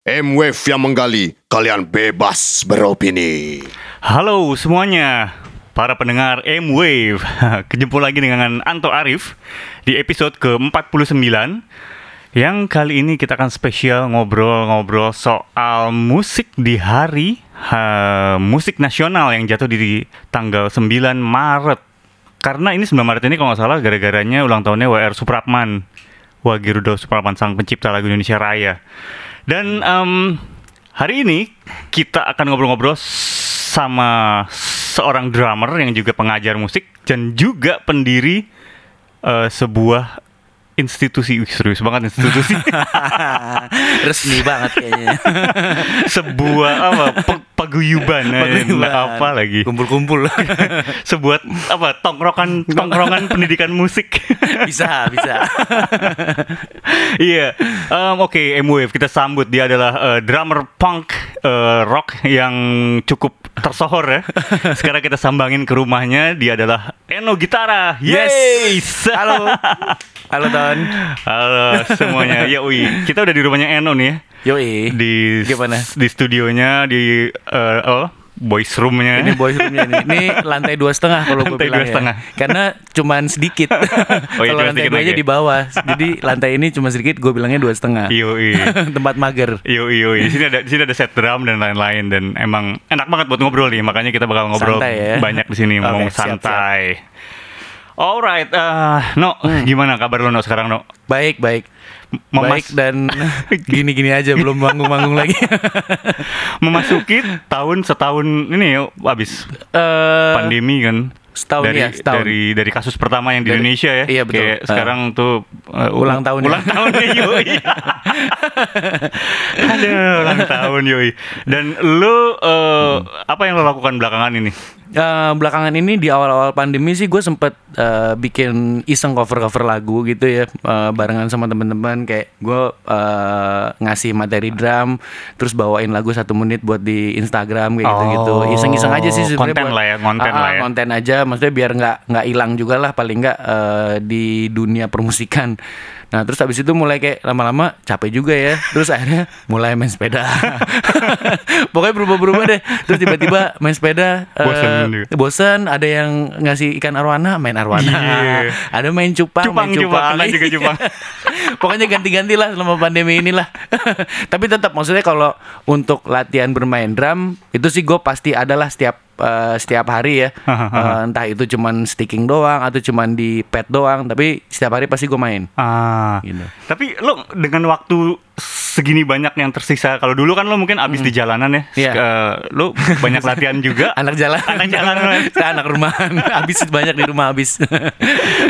M-Wave yang menggali, kalian bebas beropini. Halo semuanya, para pendengar M-Wave. Kejemput lagi dengan Anto Arif di episode ke-49 yang kali ini kita akan spesial ngobrol-ngobrol soal musik di hari ha, musik nasional yang jatuh di tanggal 9 Maret. Karena ini 9 Maret ini kalau nggak salah gara-garanya ulang tahunnya WR Supratman. Wagirudo Supratman sang pencipta lagu Indonesia Raya. Dan em, hari ini kita akan ngobrol-ngobrol sama seorang drummer yang juga pengajar musik dan juga pendiri eh, sebuah institusi, Wih, serius banget institusi, Resmi banget kayaknya. sebuah apa pe- paguyuban, Paguyuban. apa lagi, Kumpul-kumpul. sebuah apa tongkrongan tongkrongan pendidikan musik. bisa, bisa. Iya, Em, oke, M-Wave kita sambut dia adalah eh, drummer punk eh, rock yang cukup tersohor ya. Sekarang kita sambangin ke rumahnya, dia adalah Eno Gitara. Yes. Yes. Halo. Halo, Ton. Halo semuanya. Ya, ui, kita udah di rumahnya Eno nih ya. Yoi. Di Gimana? di studionya di eh, oh, boys roomnya. Ini boys roomnya nih. Ini lantai dua setengah kalau gue bilang dua ya. setengah. Karena cuman sedikit. Oh, iya, kalau lantai dua lagi. di bawah. Jadi lantai ini cuma sedikit. Gue bilangnya dua setengah. Yoi. Tempat mager. Yo yo, di sini ada di sini ada set drum dan lain-lain dan emang enak banget buat ngobrol nih, makanya kita bakal ngobrol Santai ya. banyak di sini, mau siap, santai. Alright, eh, no, Hmm. gimana kabar lo no sekarang no? Baik, baik. Memas- Baik dan gini-gini aja belum manggung-manggung lagi. Memasuki tahun setahun ini ya, abis Eh, pandemi kan. setahun dari, ya, setahun. dari dari kasus pertama yang di Dari- Indonesia ya. iya, betul. Kayak Eh. sekarang tuh eh, Ulang tahun. Ulang tahun ya, yoi. Aduh, ulang tahun yoi. Dan lu eh, apa yang lo lakukan belakangan ini? Eh, belakangan ini di awal-awal pandemi sih gue sempet eh, bikin iseng cover-cover lagu gitu ya eh, barengan sama teman-teman. Kayak gue eh, ngasih materi drum terus bawain lagu satu menit buat di Instagram kayak gitu-gitu. Oh, iseng-iseng aja sih sebenarnya konten buat- lah ya, konten Ah, lah ya. konten aja. Maksudnya biar nggak nggak hilang juga lah paling nggak eh, di dunia permusikan Nah terus habis itu mulai kayak lama-lama capek juga ya. Terus akhirnya mulai main sepeda. Pokoknya berubah-berubah deh. Terus tiba-tiba main sepeda Bosen juga. bosen. Ada yang ngasih ikan arwana main arwana Iya. ada main cupang, Cupang, main cupang, cupang, juga cupang. pokoknya ganti-ganti lah selama pandemi inilah. Tapi tetap maksudnya kalau untuk latihan bermain drum itu sih gue pasti adalah setiap eh, setiap hari ya Eh, entah itu cuman sticking doang atau cuman di pad doang tapi setiap hari pasti gue main Ah. Gitu. Tapi lo dengan waktu segini banyak yang tersisa, kalau dulu kan lo mungkin abis di jalanan ya, Iya. Eh, lo banyak latihan juga. anak jalan Anak jalanan. Saya anak rumahan habis banyak di rumah habis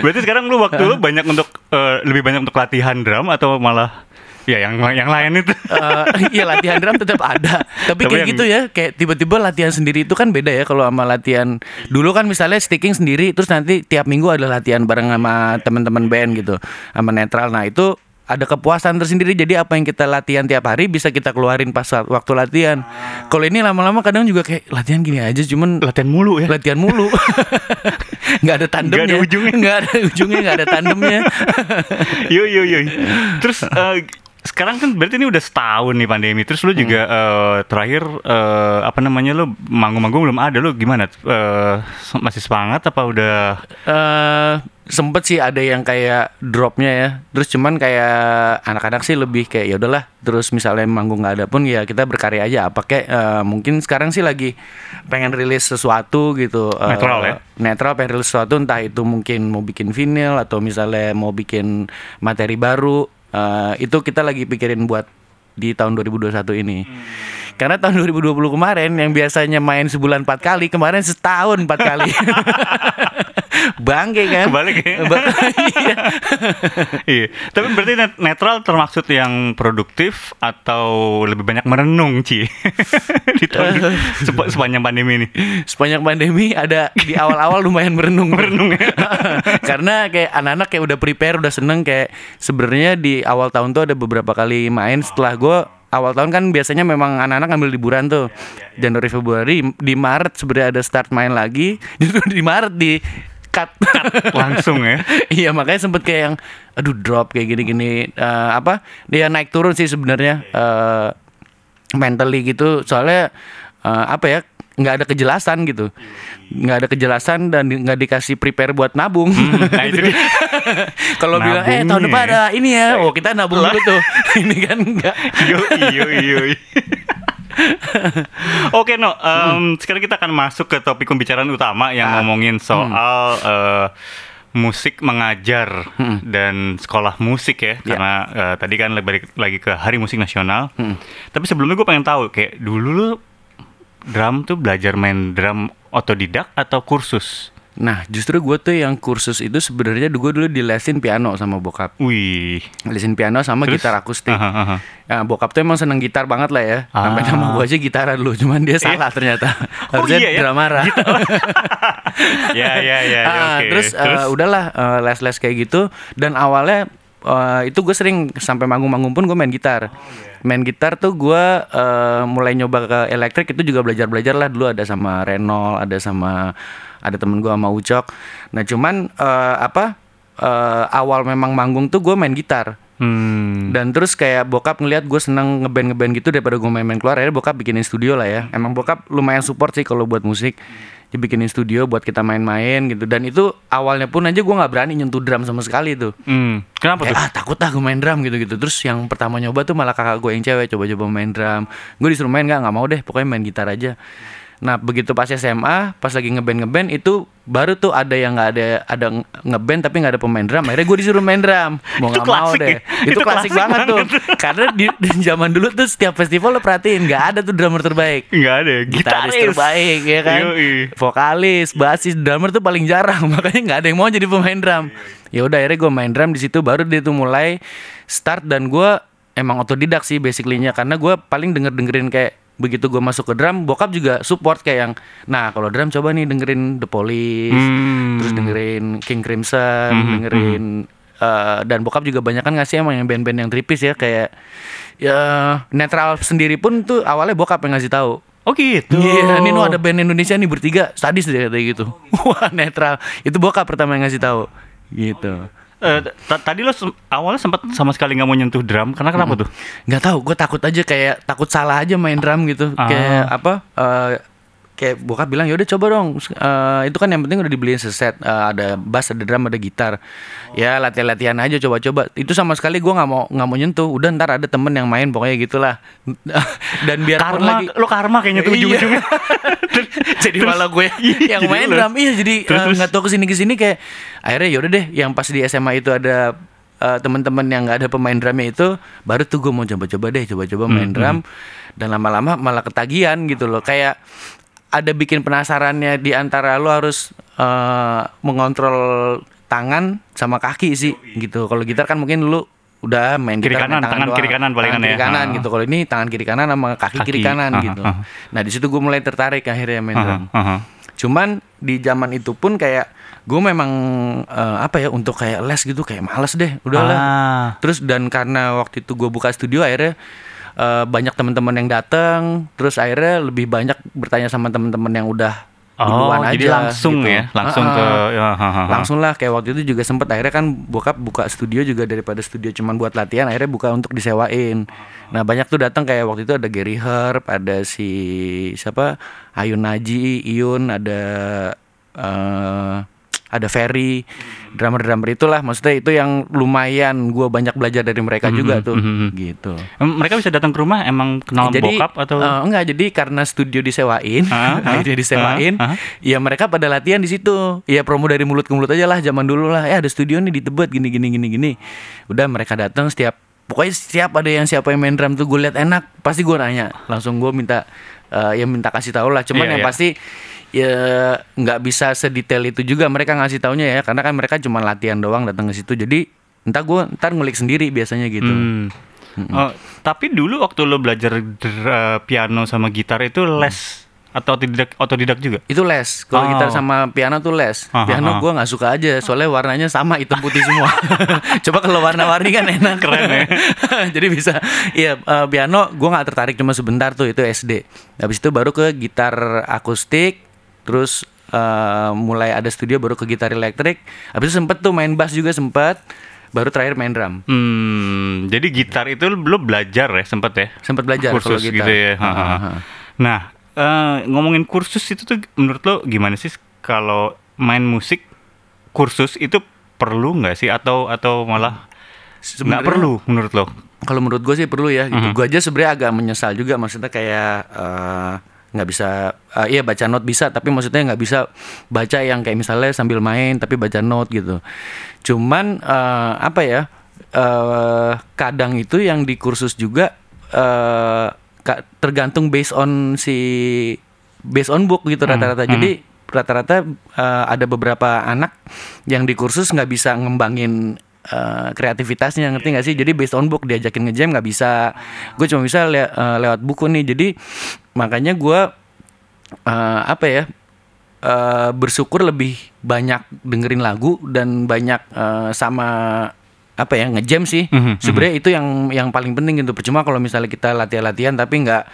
Berarti sekarang lo waktu lo banyak untuk eh, lebih banyak untuk latihan drum atau malah ya yang yang lain itu? Eh, iya latihan drum tetap ada tapi, Tapi kayak yang- gitu ya kayak tiba-tiba latihan sendiri itu kan beda ya kalau sama latihan dulu kan misalnya sticking sendiri terus nanti tiap minggu ada latihan bareng sama teman-teman band gitu sama netral nah itu ada kepuasan tersendiri jadi apa yang kita latihan tiap hari bisa kita keluarin pas waktu latihan kalau ini lama-lama kadang juga kayak latihan gini aja cuman latihan mulu ya. latihan mulu nggak ada tandemnya Nggak ada ujungnya. nggak ada ujungnya nggak ada tandemnya yo yo yo. Terus eh, sekarang kan berarti ini udah setahun nih pandemi. Terus lu juga eh, terakhir eh, apa namanya lu manggung-manggung belum ada lu gimana? Eh, masih semangat apa udah eh sempet sih ada yang kayak dropnya ya terus cuman kayak anak-anak sih lebih kayak ya udahlah terus misalnya manggung nggak ada pun ya kita berkarya aja apa kayak eh, mungkin sekarang sih lagi pengen rilis sesuatu gitu Eh, Netral ya? netral pengen rilis sesuatu entah itu mungkin mau bikin vinyl atau misalnya mau bikin materi baru Eh, itu kita lagi pikirin buat di tahun 2021 ini. Karena tahun 2020 kemarin yang biasanya main sebulan empat kali kemarin setahun empat kali bangke kan Kebalik ya? Iya. iya. Tapi berarti net- netral termaksud yang produktif atau lebih banyak merenung, Ci? di tahun sepa- sepanjang pandemi ini. sepanjang pandemi ada di awal-awal lumayan merenung Merenung ya. karena kayak anak-anak kayak udah prepare udah seneng kayak sebenarnya di awal tahun tuh ada beberapa kali main setelah gue awal tahun kan biasanya memang anak-anak ngambil liburan tuh Januari Februari di Maret sebenarnya ada start main lagi justru di Maret di cut. Langsung ya. iya makanya sempet kayak yang aduh drop kayak gini-gini. Eh, apa? Dia naik turun sih sebenarnya Eh, mentally gitu. Soalnya eh, apa ya nggak ada kejelasan gitu. Nggak ada kejelasan dan di- nggak dikasih prepare buat nabung. Nah itu kalau bilang eh tahun depan ada ini ya. Oh kita nabung dulu tuh. Ini kan yo. Oke no, em, sekarang kita akan masuk ke topik pembicaraan utama yang Ah. ngomongin soal eh, musik mengajar dan sekolah musik ya, karena eh, tadi kan balik lagi ke Hari Musik Nasional. Tapi sebelumnya gue pengen tahu kayak dulu lu drum tuh belajar main drum otodidak atau kursus? Nah justru gue tuh yang kursus itu sebenarnya gue dulu dilesin piano sama bokap Wih. lesin piano sama Terus? gitar akustik Aha, aha. Ya, bokap tuh emang seneng gitar banget lah ya. Sampai Ah. nama gue aja gitaran dulu, cuman dia salah ternyata. Oh, Harusnya iya ya? dramara. ya ya ya. ya, Ah, oke. Terus, eh, udahlah eh, les-les kayak gitu. Dan awalnya eh, itu gue sering sampai manggung-manggung pun gue main gitar. Main gitar tuh gue eh, mulai nyoba ke elektrik itu juga belajar-belajar lah dulu ada sama Renol, ada sama ada temen gue sama Ucok. Nah cuman eh, apa eh, awal memang manggung tuh gue main gitar. Hmm. Dan terus kayak bokap ngeliat gue seneng ngeband ngeband gitu daripada gue main-main keluar akhirnya bokap bikinin studio lah ya. Emang bokap lumayan support sih kalau buat musik. Dia bikinin studio buat kita main-main gitu. Dan itu awalnya pun aja gue nggak berani nyentuh drum sama sekali tuh. Hmm. Kenapa tuh? Kayak ah takut ah gue main drum gitu-gitu. Terus yang pertama nyoba tuh malah kakak gue yang cewek coba-coba main drum. Gue disuruh main nggak nggak mau deh pokoknya main gitar aja. Nah begitu pas SMA pas lagi ngeband ngeband itu baru tuh ada yang nggak ada ada nge- ngeband tapi nggak ada pemain drum. Akhirnya gue disuruh main drum. Mau Itu nggak mau klasik deh. ya? Itu, Itu klasik, klasik banget tuh. banget. Karena di, di zaman dulu tuh setiap festival lo perhatiin nggak ada tuh drummer terbaik. Enggak ada. Gitaris terbaik ya kan Yoi. Vokalis, basis, drummer tuh paling jarang Makanya nggak ada yang mau jadi pemain drum Ya udah akhirnya gue main drum di situ Baru dia tuh mulai start Dan gue emang otodidak sih basically-nya Karena gue paling denger-dengerin kayak Begitu gue masuk ke drum Bokap juga support kayak yang Nah kalau drum coba nih dengerin The Police Hmm. Terus dengerin King Crimson Dengerin eh, Dan bokap juga banyak kan ngasih emang yang band-band yang tripis ya Kayak Ya Netral sendiri pun tuh awalnya bokap yang ngasih tahu Oh gitu. Iya, ini ada band Indonesia nih bertiga, sadis deh katanya gitu. Wah, netral. Itu bokap pertama yang ngasih tahu. Gitu. Eh, ta- tadi lo sem- awalnya sempat sama sekali nggak mau nyentuh drum karena kenapa tuh? Nggak tahu, gue takut aja kayak takut salah aja main drum gitu. Ah. Kayak apa? eh, kayak bokap bilang ya udah coba dong. Eh, itu kan yang penting udah dibeliin seset. Eh, ada bass, ada drum, ada gitar. Ya latihan-latihan aja coba-coba. Itu sama sekali gue nggak mau nggak mau nyentuh. Udah ntar ada temen yang main pokoknya gitulah. Dan biarpun Karma, lagi lo karma kayaknya tuh Iya. ujung-ujungnya. jadi malah gue Iya, yang main drum iya jadi Terus, eh, terus. nggak tahu ke sini ke sini kayak akhirnya yaudah deh yang pas di SMA itu ada eh, teman-teman yang nggak ada pemain drumnya itu baru tuh gue mau coba-coba deh coba-coba Hmm, main drum dan lama-lama malah ketagihan gitu loh kayak ada bikin penasarannya di antara lo harus eh, mengontrol tangan sama kaki sih gitu kalau gitar kan mungkin lu udah main Kiri kanan, tangan doang. kiri kanan palingan Tangan kiri ya. kanan gitu kalau ini tangan kiri kanan sama kaki, kiri Kaki. kanan Ah, gitu ah. nah di situ gue mulai tertarik akhirnya main drum Aha, aha. Cuman di zaman itu pun kayak gue memang eh, apa ya untuk kayak les gitu kayak males deh, udahlah. Ah. Terus dan karena waktu itu gue buka studio akhirnya eh, banyak teman-teman yang datang, terus akhirnya lebih banyak bertanya sama teman-teman yang udah Oh, duluan aja. jadi langsung gitu. ya, langsung Ah, ke ya, ha. Langsung lah kayak waktu itu juga sempet akhirnya kan bokap buka studio juga daripada studio cuman buat latihan akhirnya buka untuk disewain. Nah banyak tuh datang kayak waktu itu ada Gary Herb, ada si siapa Ayun Naji, Iyun, ada eh ada Ferry, drummer-drummer itulah. Maksudnya itu yang lumayan gua banyak belajar dari mereka juga tuh. gitu. Em, Mereka bisa datang ke rumah emang kenal jadi bokap atau? eh, enggak jadi karena studio disewain ah, akhirnya disewain ah, ah. ya mereka pada latihan di situ. Ya promo dari mulut ke mulut aja lah zaman dulu lah. Ya ada studio nih di Tebet gini gini gini gini. Udah mereka datang setiap pokoknya setiap ada yang siapa yang main drum tuh gue liat enak pasti gue nanya. Langsung gue minta eh, ya minta kasih tahu lah. Cuman Iya, yang iya. pasti ya nggak bisa sedetail itu juga mereka ngasih taunya ya karena kan mereka cuma latihan doang datang ke situ jadi entah gue ntar ngulik sendiri biasanya gitu Hmm. Oh, tapi dulu waktu lo belajar piano sama gitar itu les atau otodidak otodidak juga? Itu les. Kalau Oh. gitar sama piano tuh les. Aha, Piano aha. gua nggak suka aja, soalnya warnanya sama hitam putih semua. Coba kalau warna-warni kan enak. Keren ya. Jadi bisa. Iya, eh, piano gua nggak tertarik cuma sebentar tuh itu SD. Habis itu baru ke gitar akustik, terus eh, mulai ada studio baru ke gitar elektrik. Habis itu sempet tuh main bass juga sempet. baru terakhir main drum. Hmm, jadi gitar itu lo belajar ya sempet ya? Sempat belajar kursus kalau gitar. gitu ya. Ha-ha. ah. Nah, eh, ngomongin kursus itu tuh menurut lo gimana sih kalau main musik kursus itu perlu nggak sih atau atau malah nggak perlu menurut lo? Kalau menurut gue sih perlu ya. Gitu. Mhm. Gue aja sebenarnya agak menyesal juga. Maksudnya kayak eh, nggak bisa, eh, iya baca not bisa, tapi maksudnya nggak bisa baca yang kayak misalnya sambil main tapi baca not gitu. Cuman eh, apa ya? eh kadang itu yang di kursus juga eh ka- tergantung based on si based on book gitu rata-rata. hmm. Jadi rata-rata eh, ada beberapa anak yang di kursus nggak bisa ngembangin eh, kreativitasnya ngerti nggak sih? Jadi based on book diajakin ngejam nggak bisa. Gue cuma bisa le- eh, lewat buku nih. Jadi makanya gue eh, apa ya? eh, bersyukur lebih banyak dengerin lagu dan banyak eh, sama apa ya ngejam sih Mhm, sebenarnya itu yang yang paling penting gitu percuma kalau misalnya kita latihan-latihan tapi nggak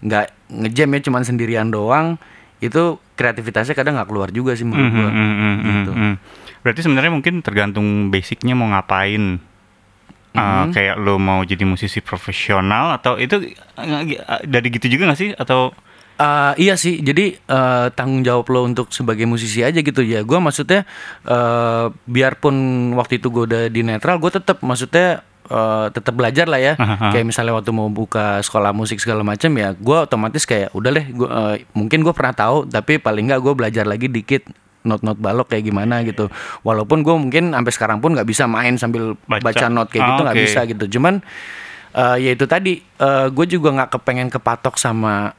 nggak ngejam ya cuman sendirian doang itu kreativitasnya kadang nggak keluar juga sih menurut Mhm, gua mhm, mhm, gitu. mhm. Berarti sebenarnya mungkin tergantung basicnya mau ngapain. Eh, Mhm. kayak lo mau jadi musisi profesional atau itu dari gitu juga nggak sih atau Eh, iya sih, jadi eh, tanggung jawab lo untuk sebagai musisi aja gitu ya. Gua maksudnya eh, biarpun waktu itu gue udah di netral, gue tetap maksudnya eh, tetap belajar lah ya. Aha. Kayak misalnya waktu mau buka sekolah musik segala macam ya, gue otomatis kayak udah deh, gua, eh, mungkin gue pernah tahu, tapi paling nggak gue belajar lagi dikit not-not balok kayak gimana gitu. Walaupun gue mungkin sampai sekarang pun nggak bisa main sambil Baca. baca, not kayak Ah, gitu nggak oke. bisa gitu. Cuman eh, ya itu tadi gue juga nggak kepengen kepatok sama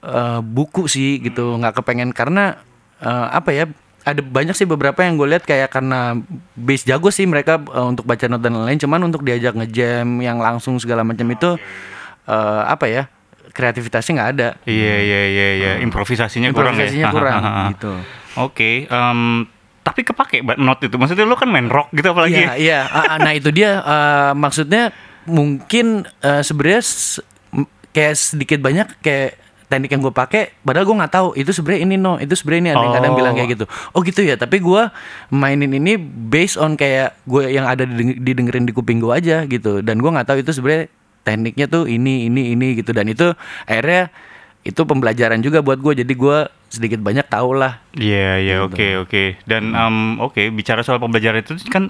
eh, buku sih gitu nggak kepengen karena eh, apa ya ada banyak sih beberapa yang gue lihat kayak karena base jago sih mereka eh, untuk baca not dan lain-lain cuman untuk diajak ngejam yang langsung segala macam itu eh, apa ya kreativitasnya nggak ada Iya iya iya iya improvisasinya, kurang ya. improvisasinya kurang gitu Oke, em, tapi kepake buat not itu. Maksudnya lo kan main rock gitu apalagi. Iya, iya. Ah, ah, nah itu dia eh, maksudnya mungkin eh, sebenarnya kayak sedikit banyak kayak teknik yang gue pakai padahal gue nggak tahu itu sebenarnya ini no itu sebenarnya ini ada yang kadang Oh. bilang kayak gitu oh gitu ya tapi gue mainin ini based on kayak gue yang ada dideng- didengerin di kuping gue aja gitu dan gue nggak tahu itu sebenarnya tekniknya tuh ini ini ini gitu dan itu akhirnya itu pembelajaran juga buat gue jadi gue sedikit banyak tahu lah Iya iya Gitu. oke oke. Dan em, oke bicara soal pembelajaran itu kan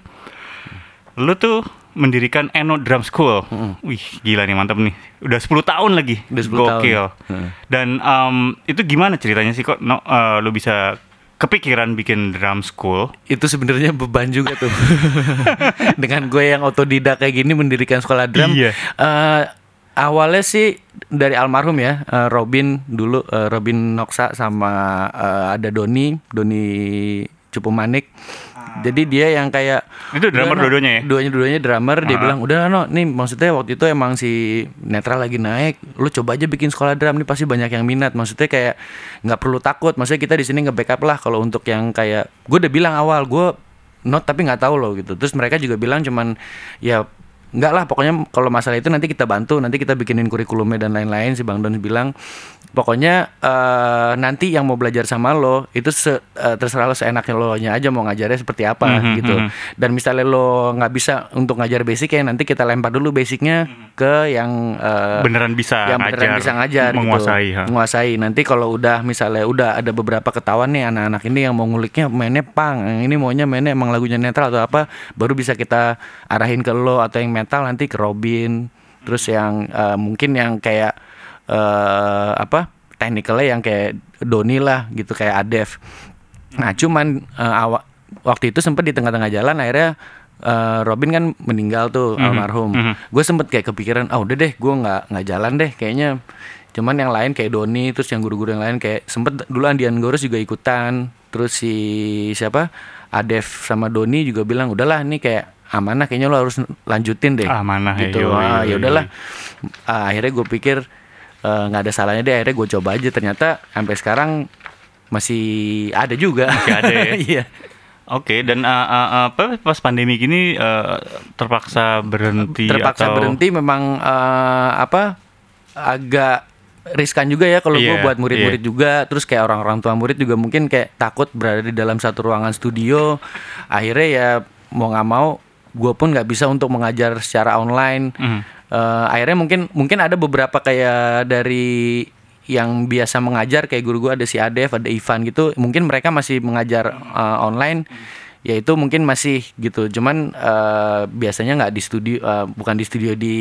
lo tuh mendirikan Eno Drum School. Wih gila nih mantap nih. Udah 10 tahun lagi. Udah 10 tahun. Gokil. Heeh. Dan em, itu gimana ceritanya sih kok no, eh, lo bisa kepikiran bikin drum school? itu sebenarnya beban juga tuh dengan gue yang otodidak kayak gini mendirikan sekolah drum Iya. Eh, awalnya sih dari almarhum ya eh, Robin dulu eh, Robin Noksa sama eh, ada Doni Doni Cupu Manik jadi dia yang kayak Ah. Itu drummer dua-duanya ya? Duanya duanya drummer dia Ah. bilang udah no nih maksudnya waktu itu emang si netral lagi naik lu coba aja bikin sekolah drum nih pasti banyak yang minat maksudnya kayak nggak perlu takut maksudnya kita di sini nge backup lah kalau untuk yang kayak gue udah bilang awal gue not tapi nggak tahu loh gitu terus mereka juga bilang cuman ya nggak lah pokoknya kalau masalah itu nanti kita bantu nanti kita bikinin kurikulumnya dan lain-lain si bang Don bilang pokoknya eh, nanti yang mau belajar sama lo itu se- eh, terserah lo seenaknya lo nya aja mau ngajarnya seperti apa Mhm, gitu mhm. dan misalnya lo nggak bisa untuk ngajar basic ya nanti kita lempar dulu basicnya ke yang eh, Beneran bisa yang beneran ngajar, bisa ngajar menguasai, gitu. ha. menguasai nanti kalau udah misalnya udah ada beberapa ketahuan nih anak-anak ini yang mau nguliknya mainnya pang yang ini maunya mainnya emang lagunya netral atau apa baru bisa kita arahin ke lo atau yang metal nanti ke Robin. Terus yang eh, mungkin yang kayak eh apa technicalnya yang kayak Doni lah gitu kayak Adev. Nah cuman eh, awa- waktu itu sempat di tengah-tengah jalan akhirnya eh, Robin kan meninggal tuh almarhum. Mhm. gue sempet kayak kepikiran ah udah deh gue nggak nggak jalan deh kayaknya. Cuman yang lain kayak Doni terus yang guru-guru yang lain kayak sempet dulu Andian Gorus juga ikutan. Terus si siapa Adev sama Doni juga bilang udahlah ini kayak amanah kayaknya lo harus lanjutin deh. Amanah gitu. ah, ya udahlah. Ah, akhirnya gue pikir eh, nggak ada salahnya deh akhirnya gue coba aja. Ternyata sampai sekarang masih ada juga. Masih ada ya? iya. Oke, dan uh, uh, uh, apa pas pandemi gini uh, terpaksa berhenti terpaksa atau berhenti memang eh, apa agak riskan juga ya kalau gue Iya, buat murid-murid juga. Terus kayak orang-orang tua murid juga mungkin kayak takut berada di dalam satu ruangan studio. Akhirnya ya mau nggak mau gue pun nggak bisa untuk mengajar secara online. Mhm. Eh, akhirnya mungkin mungkin ada beberapa kayak dari yang biasa mengajar kayak guru gue ada si Adef ada Ivan gitu mungkin mereka masih mengajar eh, online ya itu mungkin masih gitu. Cuman eh, biasanya nggak di studio eh, bukan di studio di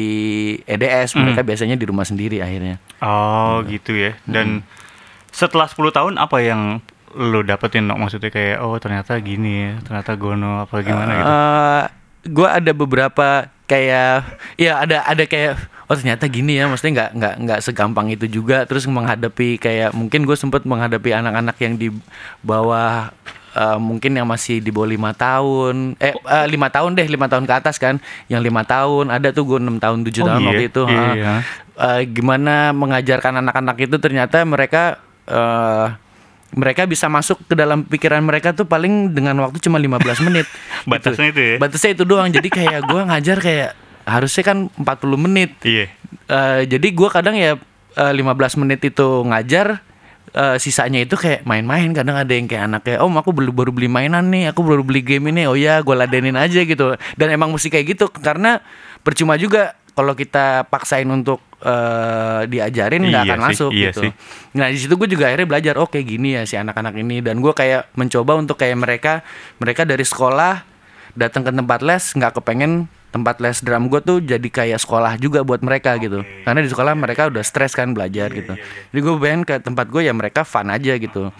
EDS mereka biasanya di rumah sendiri akhirnya. Oh gitu. ya. Dan setelah 10 tahun apa yang lo dapetin maksudnya kayak oh ternyata gini ya, ternyata gono apa gimana gitu. Gue ada beberapa kayak ya ada ada kayak oh ternyata gini ya maksudnya nggak nggak nggak segampang itu juga terus menghadapi kayak mungkin gue sempet menghadapi anak-anak yang di bawah eh, mungkin yang masih di bawah lima tahun eh eh, lima tahun deh lima tahun ke atas kan yang lima tahun ada tuh gue enam tahun tujuh Oh, tahun iya? waktu itu Iya, iya. Eh, gimana mengajarkan anak-anak itu ternyata mereka eh mereka bisa masuk ke dalam pikiran mereka tuh paling dengan waktu cuma 15 menit. Batasnya itu ya? Batasnya itu doang. Jadi kayak gua ngajar kayak harusnya kan 40 menit. Iya. Eh, jadi gua kadang ya eh, 15 menit itu ngajar eh, sisanya itu kayak main-main kadang ada yang kayak anak kayak om aku baru baru beli mainan nih aku baru beli game ini oh ya gue ladenin aja gitu dan emang mesti kayak gitu karena percuma juga kalau kita paksain untuk eh, diajarin nggak Iya akan sih, masuk iya gitu sih. nah di situ gue juga akhirnya belajar oh kayak gini ya si anak-anak ini dan gue kayak mencoba untuk kayak mereka mereka dari sekolah datang ke tempat les nggak kepengen tempat les drum gue tuh jadi kayak sekolah juga buat mereka gitu. Karena di sekolah mereka udah stres kan belajar gitu. jadi gue pengen ke tempat gue ya mereka fun aja gitu.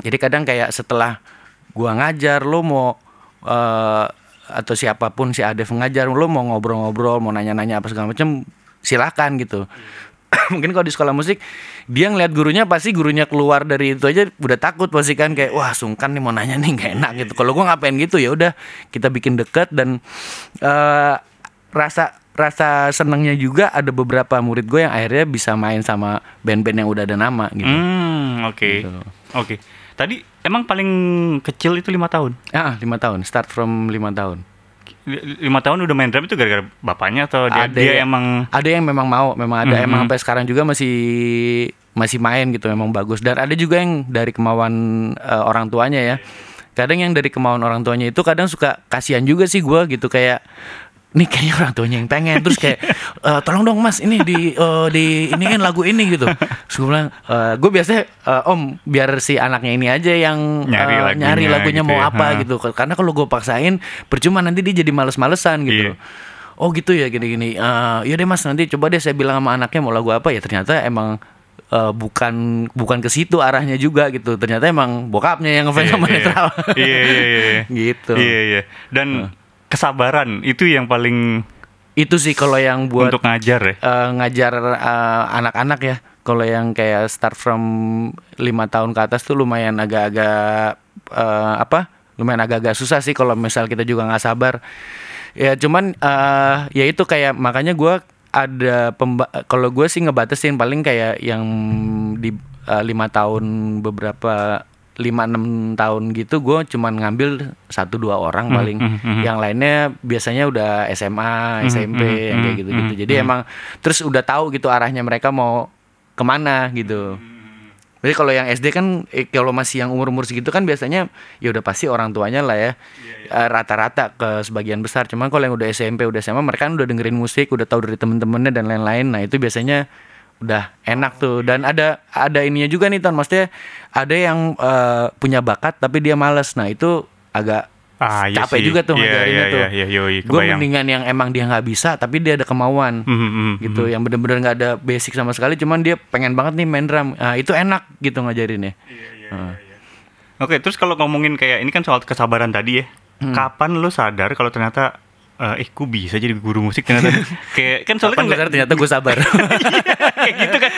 Jadi kadang kayak setelah gua ngajar lo mau eh, atau siapa pun si Adef ngajar lo mau ngobrol-ngobrol mau nanya-nanya apa segala macam silakan gitu. Mungkin kalau di sekolah musik dia ngeliat gurunya pasti gurunya keluar dari itu aja udah takut pasti kan kayak wah sungkan nih mau nanya nih nggak enak gitu kalau gua ngapain gitu ya udah kita bikin deket dan eh, rasa rasa senangnya juga ada beberapa murid gue yang akhirnya bisa main sama band-band yang udah ada nama gitu Hmm, oke. Gitu. Oke. Tadi emang paling kecil itu lima tahun. Ah, lima tahun. Start from lima tahun. Li- Lima tahun udah main drum itu gara-gara bapaknya atau dia, dia yang- emang ada yang memang mau, memang ada Mhm. emang sampai sekarang juga masih masih main gitu, memang bagus. Dan ada juga yang dari kemauan eh, orang tuanya ya. Kadang yang dari kemauan orang tuanya itu kadang suka kasihan juga sih gua gitu kayak nih kayaknya orang tuanya yang pengen terus kayak "Eh, tolong dong mas ini di eh, di iniin lagu ini gitu terus gue bilang gue biasanya "Eh, om biar si anaknya ini aja yang Nyari eh, lagunya nyari lagunya gitu mau ya. apa Ha. gitu karena kalau gue paksain percuma nanti dia jadi males-malesan gitu Iya. Oh gitu ya gini-gini. Eh ya deh mas nanti coba deh saya bilang sama anaknya mau lagu apa ya ternyata emang eh, bukan bukan ke situ arahnya juga gitu. Ternyata emang bokapnya yang ngefans Iya, sama iya. netral. Iya iya iya. iya. gitu. Iya iya. Dan kesabaran itu yang paling Itu sih kalau yang buat untuk ngajar ya. eh, ngajar eh, anak-anak ya. Kalau yang kayak start from lima tahun ke atas tuh lumayan agak-agak eh, apa? Lumayan agak-agak susah sih kalau misal kita juga nggak sabar. Ya cuman eh, ya itu kayak makanya gua ada pemba kalau gue sih ngebatasin paling kayak yang di lima tahun beberapa lima enam tahun gitu gue cuman ngambil satu dua orang Hmm, paling. hmm, hmm. yang lainnya biasanya udah SMA SMP hmm, yang kayak gitu gitu hmm, jadi emang terus udah tahu gitu arahnya mereka mau ke mana gitu. Jadi kalau yang SD kan eh, kalau masih yang umur umur segitu kan biasanya ya udah pasti orang tuanya lah ya Eh, rata-rata ke sebagian besar. Cuman kalau yang udah SMP udah SMA mereka kan udah dengerin musik udah tahu dari temen-temennya dan lain-lain. Nah itu biasanya udah enak tuh dan ada ada ininya juga nih ton maksudnya ada yang eh, punya bakat tapi dia males nah itu agak Ah, iya capek sih. juga tuh Iya, ngajarinnya iya, tuh iya, iya, yoi, gue kebayang. mendingan yang emang dia nggak bisa tapi dia ada kemauan Mhm, mhm, gitu yang bener-bener nggak ada basic sama sekali cuman dia pengen banget nih main drum nah, itu enak gitu ngajarinnya Heeh. Oke, terus kalau ngomongin kayak ini kan soal kesabaran tadi ya. Hmm. Kapan lo sadar kalau ternyata eh eh ku bisa jadi guru musik ternyata? Kayak kan soalnya kan sadar ternyata gue sabar. Kayak gitu kan.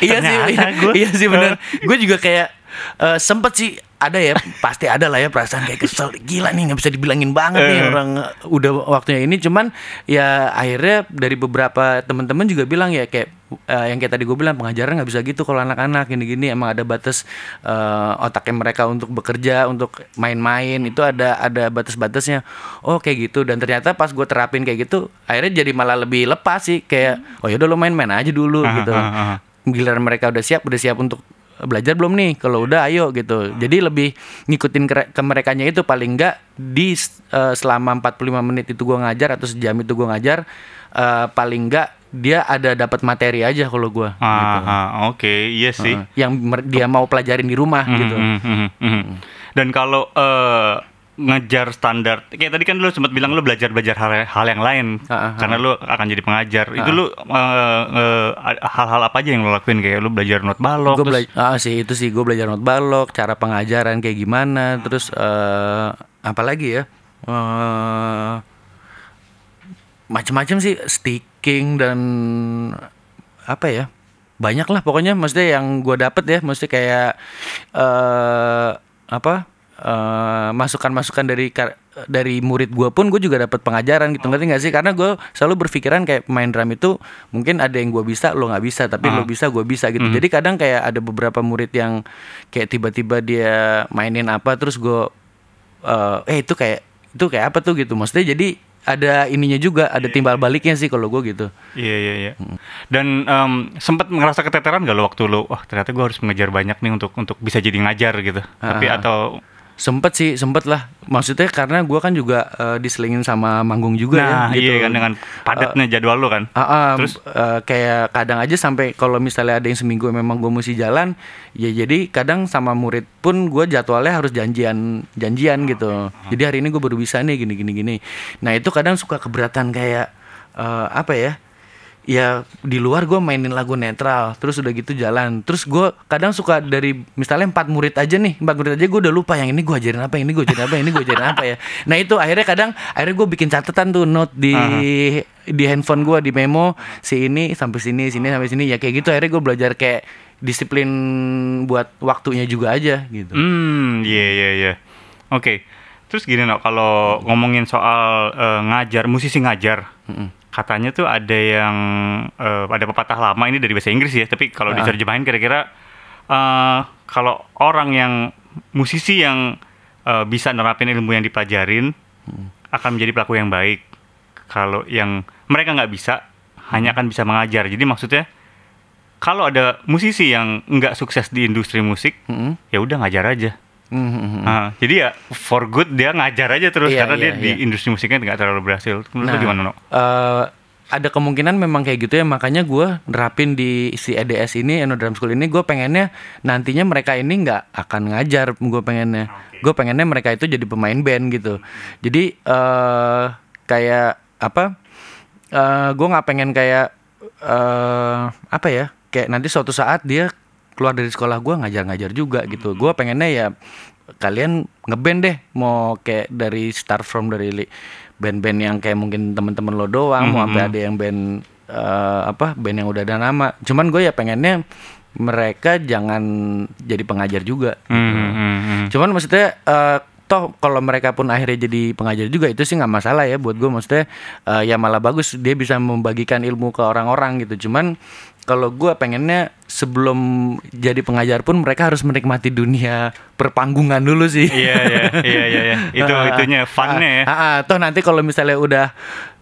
iya sih iya, gua- iya sih bener. gue juga kayak eh, sempet sih ada ya pasti ada lah ya perasaan kayak kesel. Gila nih nggak bisa dibilangin banget nih Eh. orang eh, udah waktunya ini. Cuman ya akhirnya dari beberapa teman-teman juga bilang ya kayak eh, yang kayak tadi gue bilang pengajaran nggak bisa gitu kalau anak-anak gini-gini. Emang ada batas eh, otaknya mereka untuk bekerja untuk main-main. Itu ada ada batas-batasnya. Oh kayak gitu. Dan ternyata pas gue terapin kayak gitu akhirnya jadi malah lebih lepas sih. Kayak oh yaudah lo main-main aja dulu gitu. ah, ah. giliran mereka udah siap udah siap untuk belajar belum nih? Kalau udah ayo gitu. Jadi lebih ngikutin ke, ke merekanya itu paling enggak di eh, selama 45 menit itu gua ngajar atau sejam itu gua ngajar eh, paling enggak dia ada dapat materi aja kalau gua Ah, gitu. ah, oke, iya sih. Yang dia mau pelajarin di rumah gitu. Mhm, mhm, mhm. Dan kalau eh, ngejar standar, kayak tadi kan lu sempat bilang lu belajar belajar hal, hal yang lain. Ah, ah, karena lu akan jadi pengajar. Itu lu eh, eh, hal-hal apa aja yang lu lakuin? Kayak lu belajar not balok, Gue terus ah sih itu sih. Gue belajar not balok, cara pengajaran kayak gimana, terus eh apa lagi ya? Eh macam-macam sih. Sticking dan apa ya? Banyak lah pokoknya. Maksudnya yang gue dapet ya, maksudnya kayak eh apa? Eh, masukan-masukan dari kar- dari murid gue pun gue juga dapat pengajaran gitu ngerti nggak sih? Karena gue selalu berpikiran kayak main drum itu mungkin ada yang gue bisa lo nggak bisa tapi lo bisa gue bisa gitu. Jadi kadang kayak ada beberapa murid yang kayak tiba-tiba dia mainin apa terus gue eh eh itu kayak itu kayak apa tuh gitu. Maksudnya jadi ada ininya juga ada timbal baliknya sih kalau gue gitu. Iya iya iya. Dan em, sempat ngerasa keteteran gak lo waktu lo, wah ternyata gue harus mengejar banyak nih untuk untuk bisa jadi ngajar gitu. Tapi Ah. atau sempet sih sempet lah maksudnya karena gue kan juga eh, diselingin sama manggung juga nah ya gitu iya kan dengan padatnya jadwal lo kan. Ah, ah, Terus? eh, kayak kadang aja sampai kalau misalnya ada yang seminggu memang gue mesti jalan, ya jadi kadang sama murid pun gue jadwalnya harus janjian janjian gitu. Jadi hari ini gue baru bisa nih gini gini gini. Nah itu kadang suka keberatan kayak eh, apa ya? Ya di luar gue mainin lagu netral, terus udah gitu jalan. Terus gue kadang suka dari misalnya empat murid aja nih, empat murid aja gue udah lupa yang ini gue ajarin apa, yang ini gue ajarin apa, yang ini gue ajarin apa ya. Nah itu akhirnya kadang akhirnya gue bikin catatan tuh note di di handphone gue di memo si ini sampai sini sini sampai sini ya kayak gitu akhirnya gue belajar kayak disiplin buat waktunya juga aja gitu. Hmm, iya iya iya. Oke. Terus gini no, kalau ngomongin soal eh, ngajar, musisi ngajar, katanya tuh ada yang eh, ada pepatah lama ini dari bahasa Inggris ya, tapi kalau Ah. diterjemahin kira-kira eh, kalau orang yang musisi yang eh, bisa nerapin ilmu yang dipelajarin akan menjadi pelaku yang baik. Kalau yang mereka nggak bisa, hanya akan bisa mengajar. Jadi maksudnya kalau ada musisi yang nggak sukses di industri musik, Mm-mm. ya udah ngajar aja. Mhm. Ah, jadi ya for good dia ngajar aja terus Iya, karena iya, dia di iya. industri musiknya nggak terlalu berhasil. Menurut lu gimana, No? eh, ada kemungkinan memang kayak gitu ya makanya gue nerapin di si EDS ini Eno Drum School ini gue pengennya nantinya mereka ini nggak akan ngajar gue pengennya gue pengennya mereka itu jadi pemain band gitu jadi eh kayak apa eh gue nggak pengen kayak eh apa ya kayak nanti suatu saat dia keluar dari sekolah gue ngajar-ngajar juga gitu. Gue pengennya ya kalian ngeband deh mau kayak dari start from dari band-band yang kayak mungkin temen-temen lo doang mau sampai ada yang band eh, apa band yang udah ada nama. Cuman gue ya pengennya mereka jangan jadi pengajar juga Hmm, hmm, hmm. Cuman maksudnya eh, toh kalau mereka pun akhirnya jadi pengajar juga itu sih nggak masalah ya buat gue maksudnya eh, ya malah bagus dia bisa membagikan ilmu ke orang-orang gitu. Cuman kalau gue pengennya sebelum jadi pengajar pun mereka harus menikmati dunia perpanggungan dulu sih. Iya iya iya iya iya. Itu Ah, itunya funnya ya. ah, ah, toh nanti kalau misalnya udah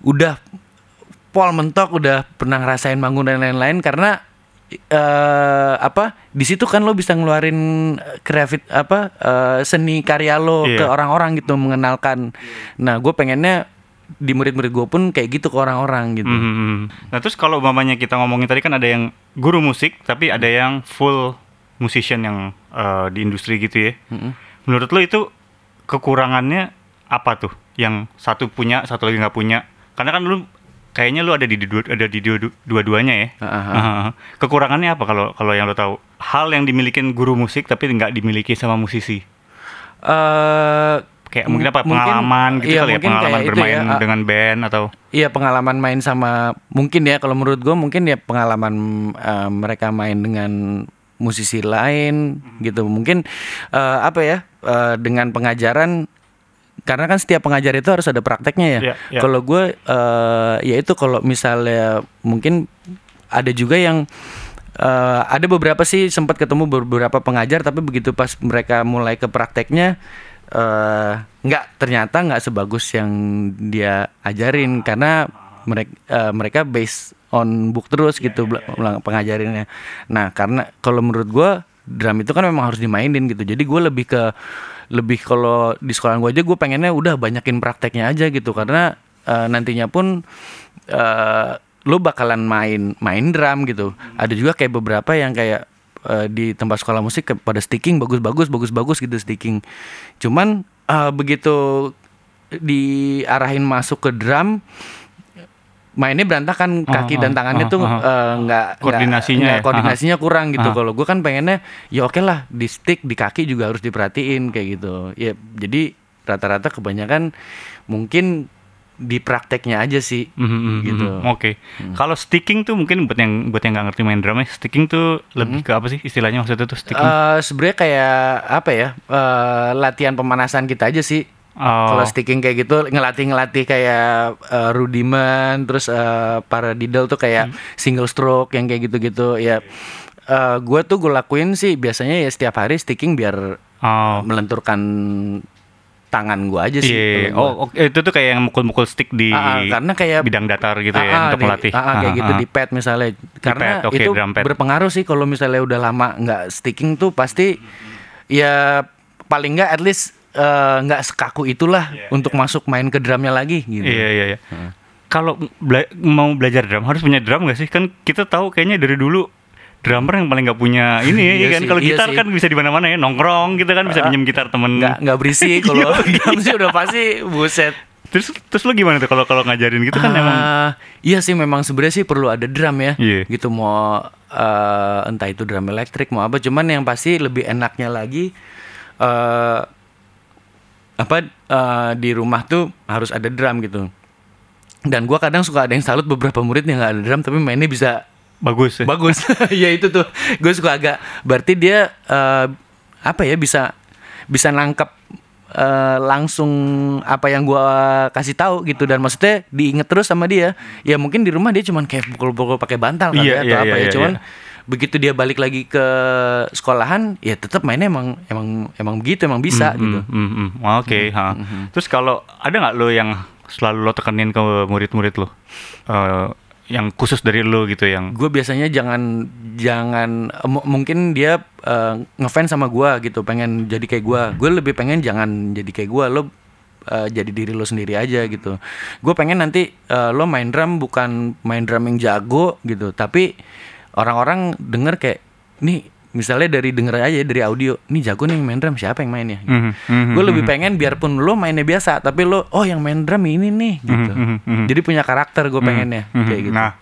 udah pol mentok udah pernah ngerasain manggung dan lain-lain karena eh apa di situ kan lo bisa ngeluarin kreatif apa eh, seni karya lo Iya. ke orang-orang gitu mengenalkan nah gue pengennya di murid-murid gue pun kayak gitu ke orang-orang gitu Hmm, hmm, hmm. Nah terus kalau umpamanya kita ngomongin tadi kan ada yang guru musik tapi ada yang full musician yang eh, di industri gitu ya. Menurut lo itu kekurangannya apa tuh? Yang satu punya, satu lagi nggak punya. Karena kan lu kayaknya lu ada di dua, ada di dua- dua-duanya ya. Ah, ah, Aha. Kekurangannya apa kalau kalau yang lo tahu? Hal yang dimiliki guru musik tapi nggak dimiliki sama musisi. eh Kayak mungkin apa mungkin- pengalaman gitu iya, kali ya, mungkin pengalaman bermain ya, ah, dengan band atau Iya pengalaman main sama mungkin ya kalau menurut gue mungkin ya pengalaman eh, mereka main dengan musisi lain gitu mungkin eh, apa ya eh, dengan pengajaran karena kan setiap pengajar itu harus ada prakteknya ya. Iya, iya. Kalau gue eh, ya itu kalau misalnya mungkin ada juga yang eh, ada beberapa sih sempat ketemu beberapa pengajar tapi begitu pas mereka mulai ke prakteknya eh nggak ternyata nggak sebagus yang dia ajarin karena mereka mereka based on book terus gitu bela- ulang pengajarinnya. Nah karena kalau menurut gue drum itu kan memang harus dimainin gitu. Jadi gue lebih ke lebih kalau di sekolah gue aja gue pengennya udah banyakin prakteknya aja gitu. Karena eh, nantinya pun eh, lo bakalan main main drum gitu. Ada juga kayak beberapa yang kayak eh, di tempat sekolah musik pada sticking bagus-bagus bagus-bagus gitu sticking. Cuman eh, begitu diarahin masuk ke drum mainnya berantakan kaki Oh, dan oh, tangannya oh, tuh eh, nggak nggak- Koordinasinya nggak- ya? koordinasinya kurang gitu. Ah. kalau gue kan pengennya ya oke lah di stick di kaki juga harus diperhatiin kayak gitu. Ya jadi rata-rata kebanyakan mungkin di prakteknya aja sih Mhm, mhm, gitu. Oke. Kalau sticking tuh mungkin buat yang buat yang nggak ngerti main drum ya, sticking tuh lebih ke apa sih istilahnya maksudnya tuh sticking? Eh, sebenarnya kayak apa ya eh, latihan pemanasan kita aja sih Oh. kalau sticking kayak gitu ngelatih ngelatih kayak eh, rudiment terus eh, paradiddle tuh kayak single stroke yang kayak gitu-gitu ya eh gue tuh gue lakuin sih biasanya ya setiap hari sticking biar Oh. melenturkan tangan gue aja sih Iya. kalau gua. Oh, oke. itu tuh kayak yang mukul-mukul stick di Ah, ah, karena kayak bidang datar gitu ya Ah, ah, untuk melatih. ah, ah, kayak Ah, gitu ah. di pad misalnya. Karena pad, oke, itu drum pad. berpengaruh sih kalau misalnya udah lama nggak sticking tuh pasti ya paling nggak at least eh, nggak sekaku itulah untuk masuk main ke drumnya lagi gitu. Iya, iya, iya. Kalau bela- mau belajar drum harus punya drum gak sih? Kan kita tahu kayaknya dari dulu drummer yang paling nggak punya ini ya Iya kan. sih, Kalau iya gitar sih. kan bisa di mana-mana ya, nongkrong gitu kan bisa pinjam gitar temen. Nggak nggak berisik kalau drum sih udah pasti buset. Terus terus lu gimana tuh kalau kalau ngajarin gitu kan Ah, emang iya sih memang sebenarnya sih perlu ada drum ya Iya. gitu mau eh, entah itu drum elektrik mau apa cuman yang pasti lebih enaknya lagi eh apa eh, di rumah tuh harus ada drum gitu dan gua kadang suka ada yang salut beberapa murid yang nggak ada drum tapi mainnya bisa bagus ya. bagus ya itu tuh gue suka agak berarti dia eh, apa ya bisa bisa nangkep eh, langsung apa yang gua kasih tahu gitu dan maksudnya diinget terus sama dia ya mungkin di rumah dia cuman kayak pukul-pukul pakai bantal kali Iya, ya, atau iya, apa iya, ya iya, cuman iya. begitu dia balik lagi ke sekolahan ya tetap mainnya emang emang emang begitu emang bisa Hmm, gitu hmm, hmm, hmm. Oke, ha. Terus kalau ada nggak lo yang selalu lo tekenin ke murid-murid lo? Eh, yang khusus dari lo gitu yang gue biasanya jangan jangan eh, mu- mungkin dia eh, ngefans sama gua gitu pengen jadi kayak gua. Gue lebih pengen jangan jadi kayak gua lo eh, jadi diri lo sendiri aja gitu. Gue pengen nanti eh, lo main drum bukan main drum yang jago gitu tapi orang-orang denger kayak nih misalnya dari denger aja dari audio nih jago nih yang main drum siapa yang main ya Mhm, mhm, gue lebih pengen biarpun lo mainnya biasa tapi lo oh yang main drum ini nih gitu mhm, mhm. jadi punya karakter gue pengennya Mhm. kayak gitu Nah,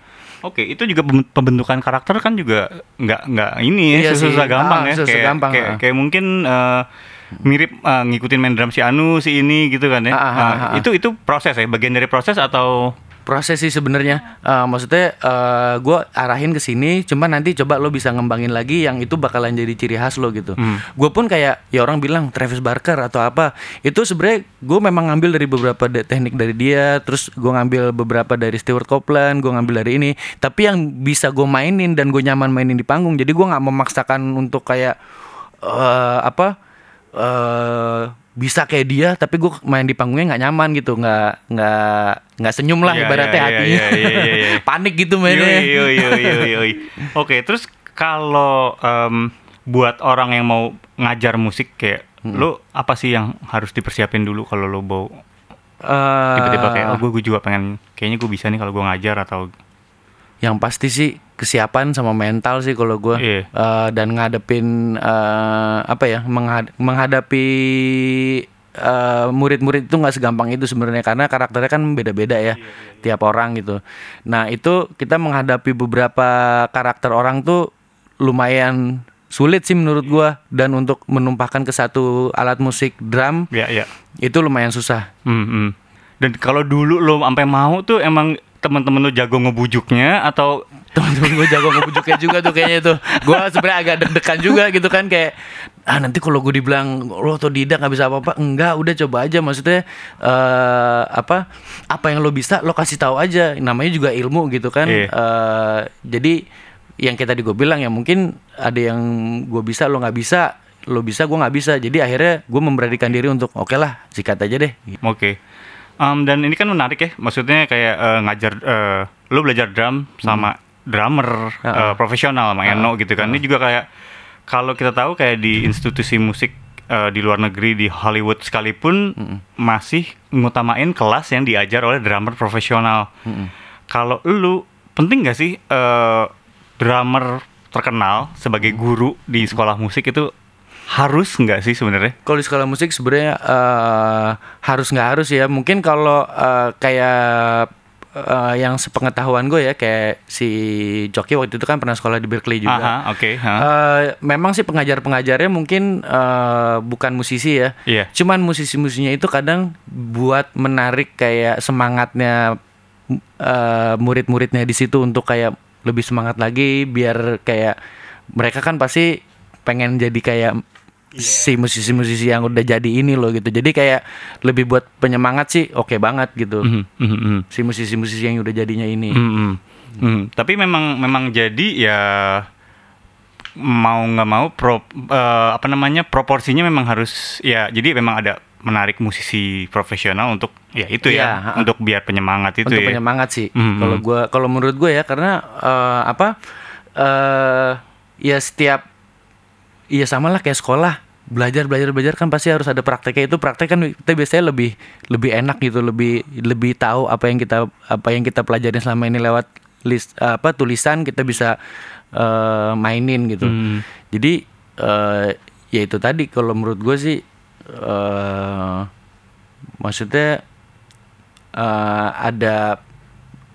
oke itu juga pem- pembentukan karakter kan juga nggak nggak ini ya Iya susah, sih. gampang Ah, ya. susah kayak, gampang, kayak, ah. kayak mungkin eh, mirip eh, ngikutin main drum si Anu si ini gitu kan ya. Ah, ah, Nah, ah, ah. Itu itu proses ya, bagian dari proses atau proses sih sebenarnya. Eh, maksudnya eh gue arahin ke sini cuma nanti coba lo bisa ngembangin lagi yang itu bakalan jadi ciri khas lo gitu. Hmm. gue pun kayak ya orang bilang Travis Barker atau apa itu sebenarnya gue memang ngambil dari beberapa de- teknik dari dia terus gue ngambil beberapa dari Stewart Copeland gue ngambil dari ini. Tapi yang bisa gue mainin dan gue nyaman mainin di panggung jadi gue nggak memaksakan untuk kayak eh apa eh bisa kayak dia tapi gue main di panggungnya nggak nyaman gitu nggak nggak nggak senyum lah Iya, ibaratnya iya, iya, hatinya iya, iya, iya, iya. panik gitu mainnya Yoi, yoi, yoi, yoi, yoi. Oke, terus kalau em, buat orang yang mau ngajar musik kayak Hmm. lo apa sih yang harus dipersiapin dulu kalau lo mau Eh, tiba-tiba kayak oh gue juga pengen kayaknya gue bisa nih kalau gue ngajar atau yang pasti sih kesiapan sama mental sih kalau gue Iya. Eh, dan ngadepin eh, apa ya menghad- menghadapi eh, murid-murid itu nggak segampang itu sebenarnya. Karena karakternya kan beda-beda ya tiap orang gitu. Nah itu kita menghadapi beberapa karakter orang tuh lumayan sulit sih menurut gua. Dan untuk menumpahkan ke satu alat musik drum ya ya itu lumayan susah. Hmm, hmm. Dan kalau dulu lo sampai mau tuh emang teman-teman lo jago ngebujuknya atau teman-teman gue jago ngebujuknya juga tuh kayaknya tuh. Gue sebenarnya agak deg-degan juga gitu kan kayak ah nanti kalau gue dibilang lo otodidak nggak bisa apa-apa. Enggak udah coba aja. Maksudnya eh apa apa yang lo bisa lo kasih tahu aja. Namanya juga ilmu gitu kan. Iya. Eh, jadi yang kita tadi gue bilang ya mungkin ada yang gue bisa lo nggak bisa. Lo bisa gue nggak bisa. Jadi akhirnya gue memberanikan diri untuk oke lah sikat aja deh. Oke. Em, dan ini kan menarik ya, maksudnya kayak eh, ngajar, eh, lu belajar drum sama drummer Ah, eh, profesional sama Eno gitu kan. Ini juga kayak kalau kita tahu kayak di institusi musik eh, di luar negeri di Hollywood sekalipun masih ngutamain kelas yang diajar oleh drummer profesional. Kalau lu penting gak sih eh, drummer terkenal sebagai guru di sekolah musik itu harus nggak sih sebenarnya? Kalau di sekolah musik sebenarnya eh, harus nggak harus ya. Mungkin kalau eh, kayak eh, yang sepengetahuan gue ya kayak si Joki waktu itu kan pernah sekolah di Berkeley juga. Aha, oke. ha. Eh, memang sih pengajar-pengajarnya mungkin eh, bukan musisi ya. Iya. Cuman musisi-musisinya itu kadang buat menarik kayak semangatnya eh, murid-muridnya di situ untuk kayak lebih semangat lagi biar kayak mereka kan pasti pengen jadi kayak si musisi-musisi yang udah jadi ini loh gitu. Jadi kayak lebih buat penyemangat sih oke banget gitu. Mhm, mhm. Si musisi-musisi yang udah jadinya ini. Mhm, mhm. Tapi memang memang jadi ya mau nggak mau pro eh, apa namanya proporsinya memang harus ya jadi memang ada menarik musisi profesional untuk ya itu ya ha-ha. untuk biar penyemangat itu untuk ya. penyemangat sih. Mhm. Kalau gua kalau menurut gue ya karena eh, apa eh ya setiap ya sama lah kayak sekolah belajar belajar belajar kan pasti harus ada prakteknya. Itu praktek kan kita biasanya lebih lebih enak gitu lebih lebih tahu apa yang kita apa yang kita pelajarin selama ini lewat list apa tulisan kita bisa eh, mainin gitu. Hmm. jadi eh, ya itu tadi. Kalau menurut gue sih eh maksudnya eh, ada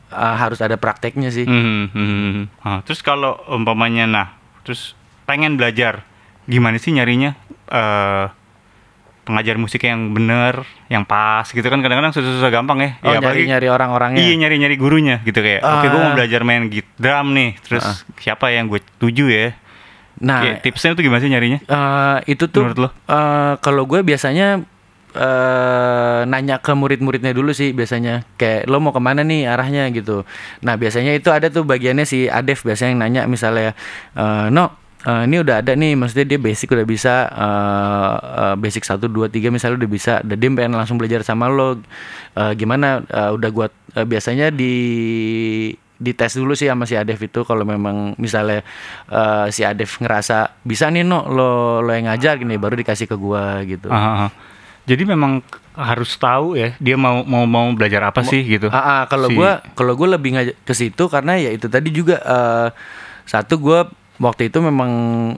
eh, harus ada prakteknya sih. Mhm, mhm. Ah, terus kalau umpamanya nah terus pengen belajar gimana sih nyarinya eh pengajar musik yang bener yang pas gitu kan kadang-kadang susah-susah gampang ya oh Ya, nyari nyari orang-orangnya Iya nyari nyari gurunya gitu kayak. Oke gue mau Ah. belajar main drum nih. Terus siapa yang gue tuju ya? nah Kayak tipsnya tuh gimana sih nyarinya? eh, itu tuh Menurut lo? eh, kalau gue biasanya eh nanya ke murid-muridnya dulu sih biasanya kayak lo mau ke mana nih arahnya gitu nah biasanya itu ada tuh bagiannya si Adef biasanya yang nanya misalnya eh, no eh, ini udah ada nih maksudnya dia basic udah bisa eh, eh, basic 1 2 3 misalnya udah bisa dan dia pengen langsung belajar sama lo Eh, gimana Eh, udah gua eh, biasanya di dites dulu sih sama si Adef itu kalau memang misalnya eh, si Adef ngerasa bisa nih no lo lo yang ngajar gini baru dikasih ke gua gitu. Ah. Jadi memang harus tahu ya dia mau mau mau belajar apa sih gitu. Ah, kalau Si- gua kalau gua lebih ngajak ke situ karena ya itu tadi juga eh, satu gua waktu itu memang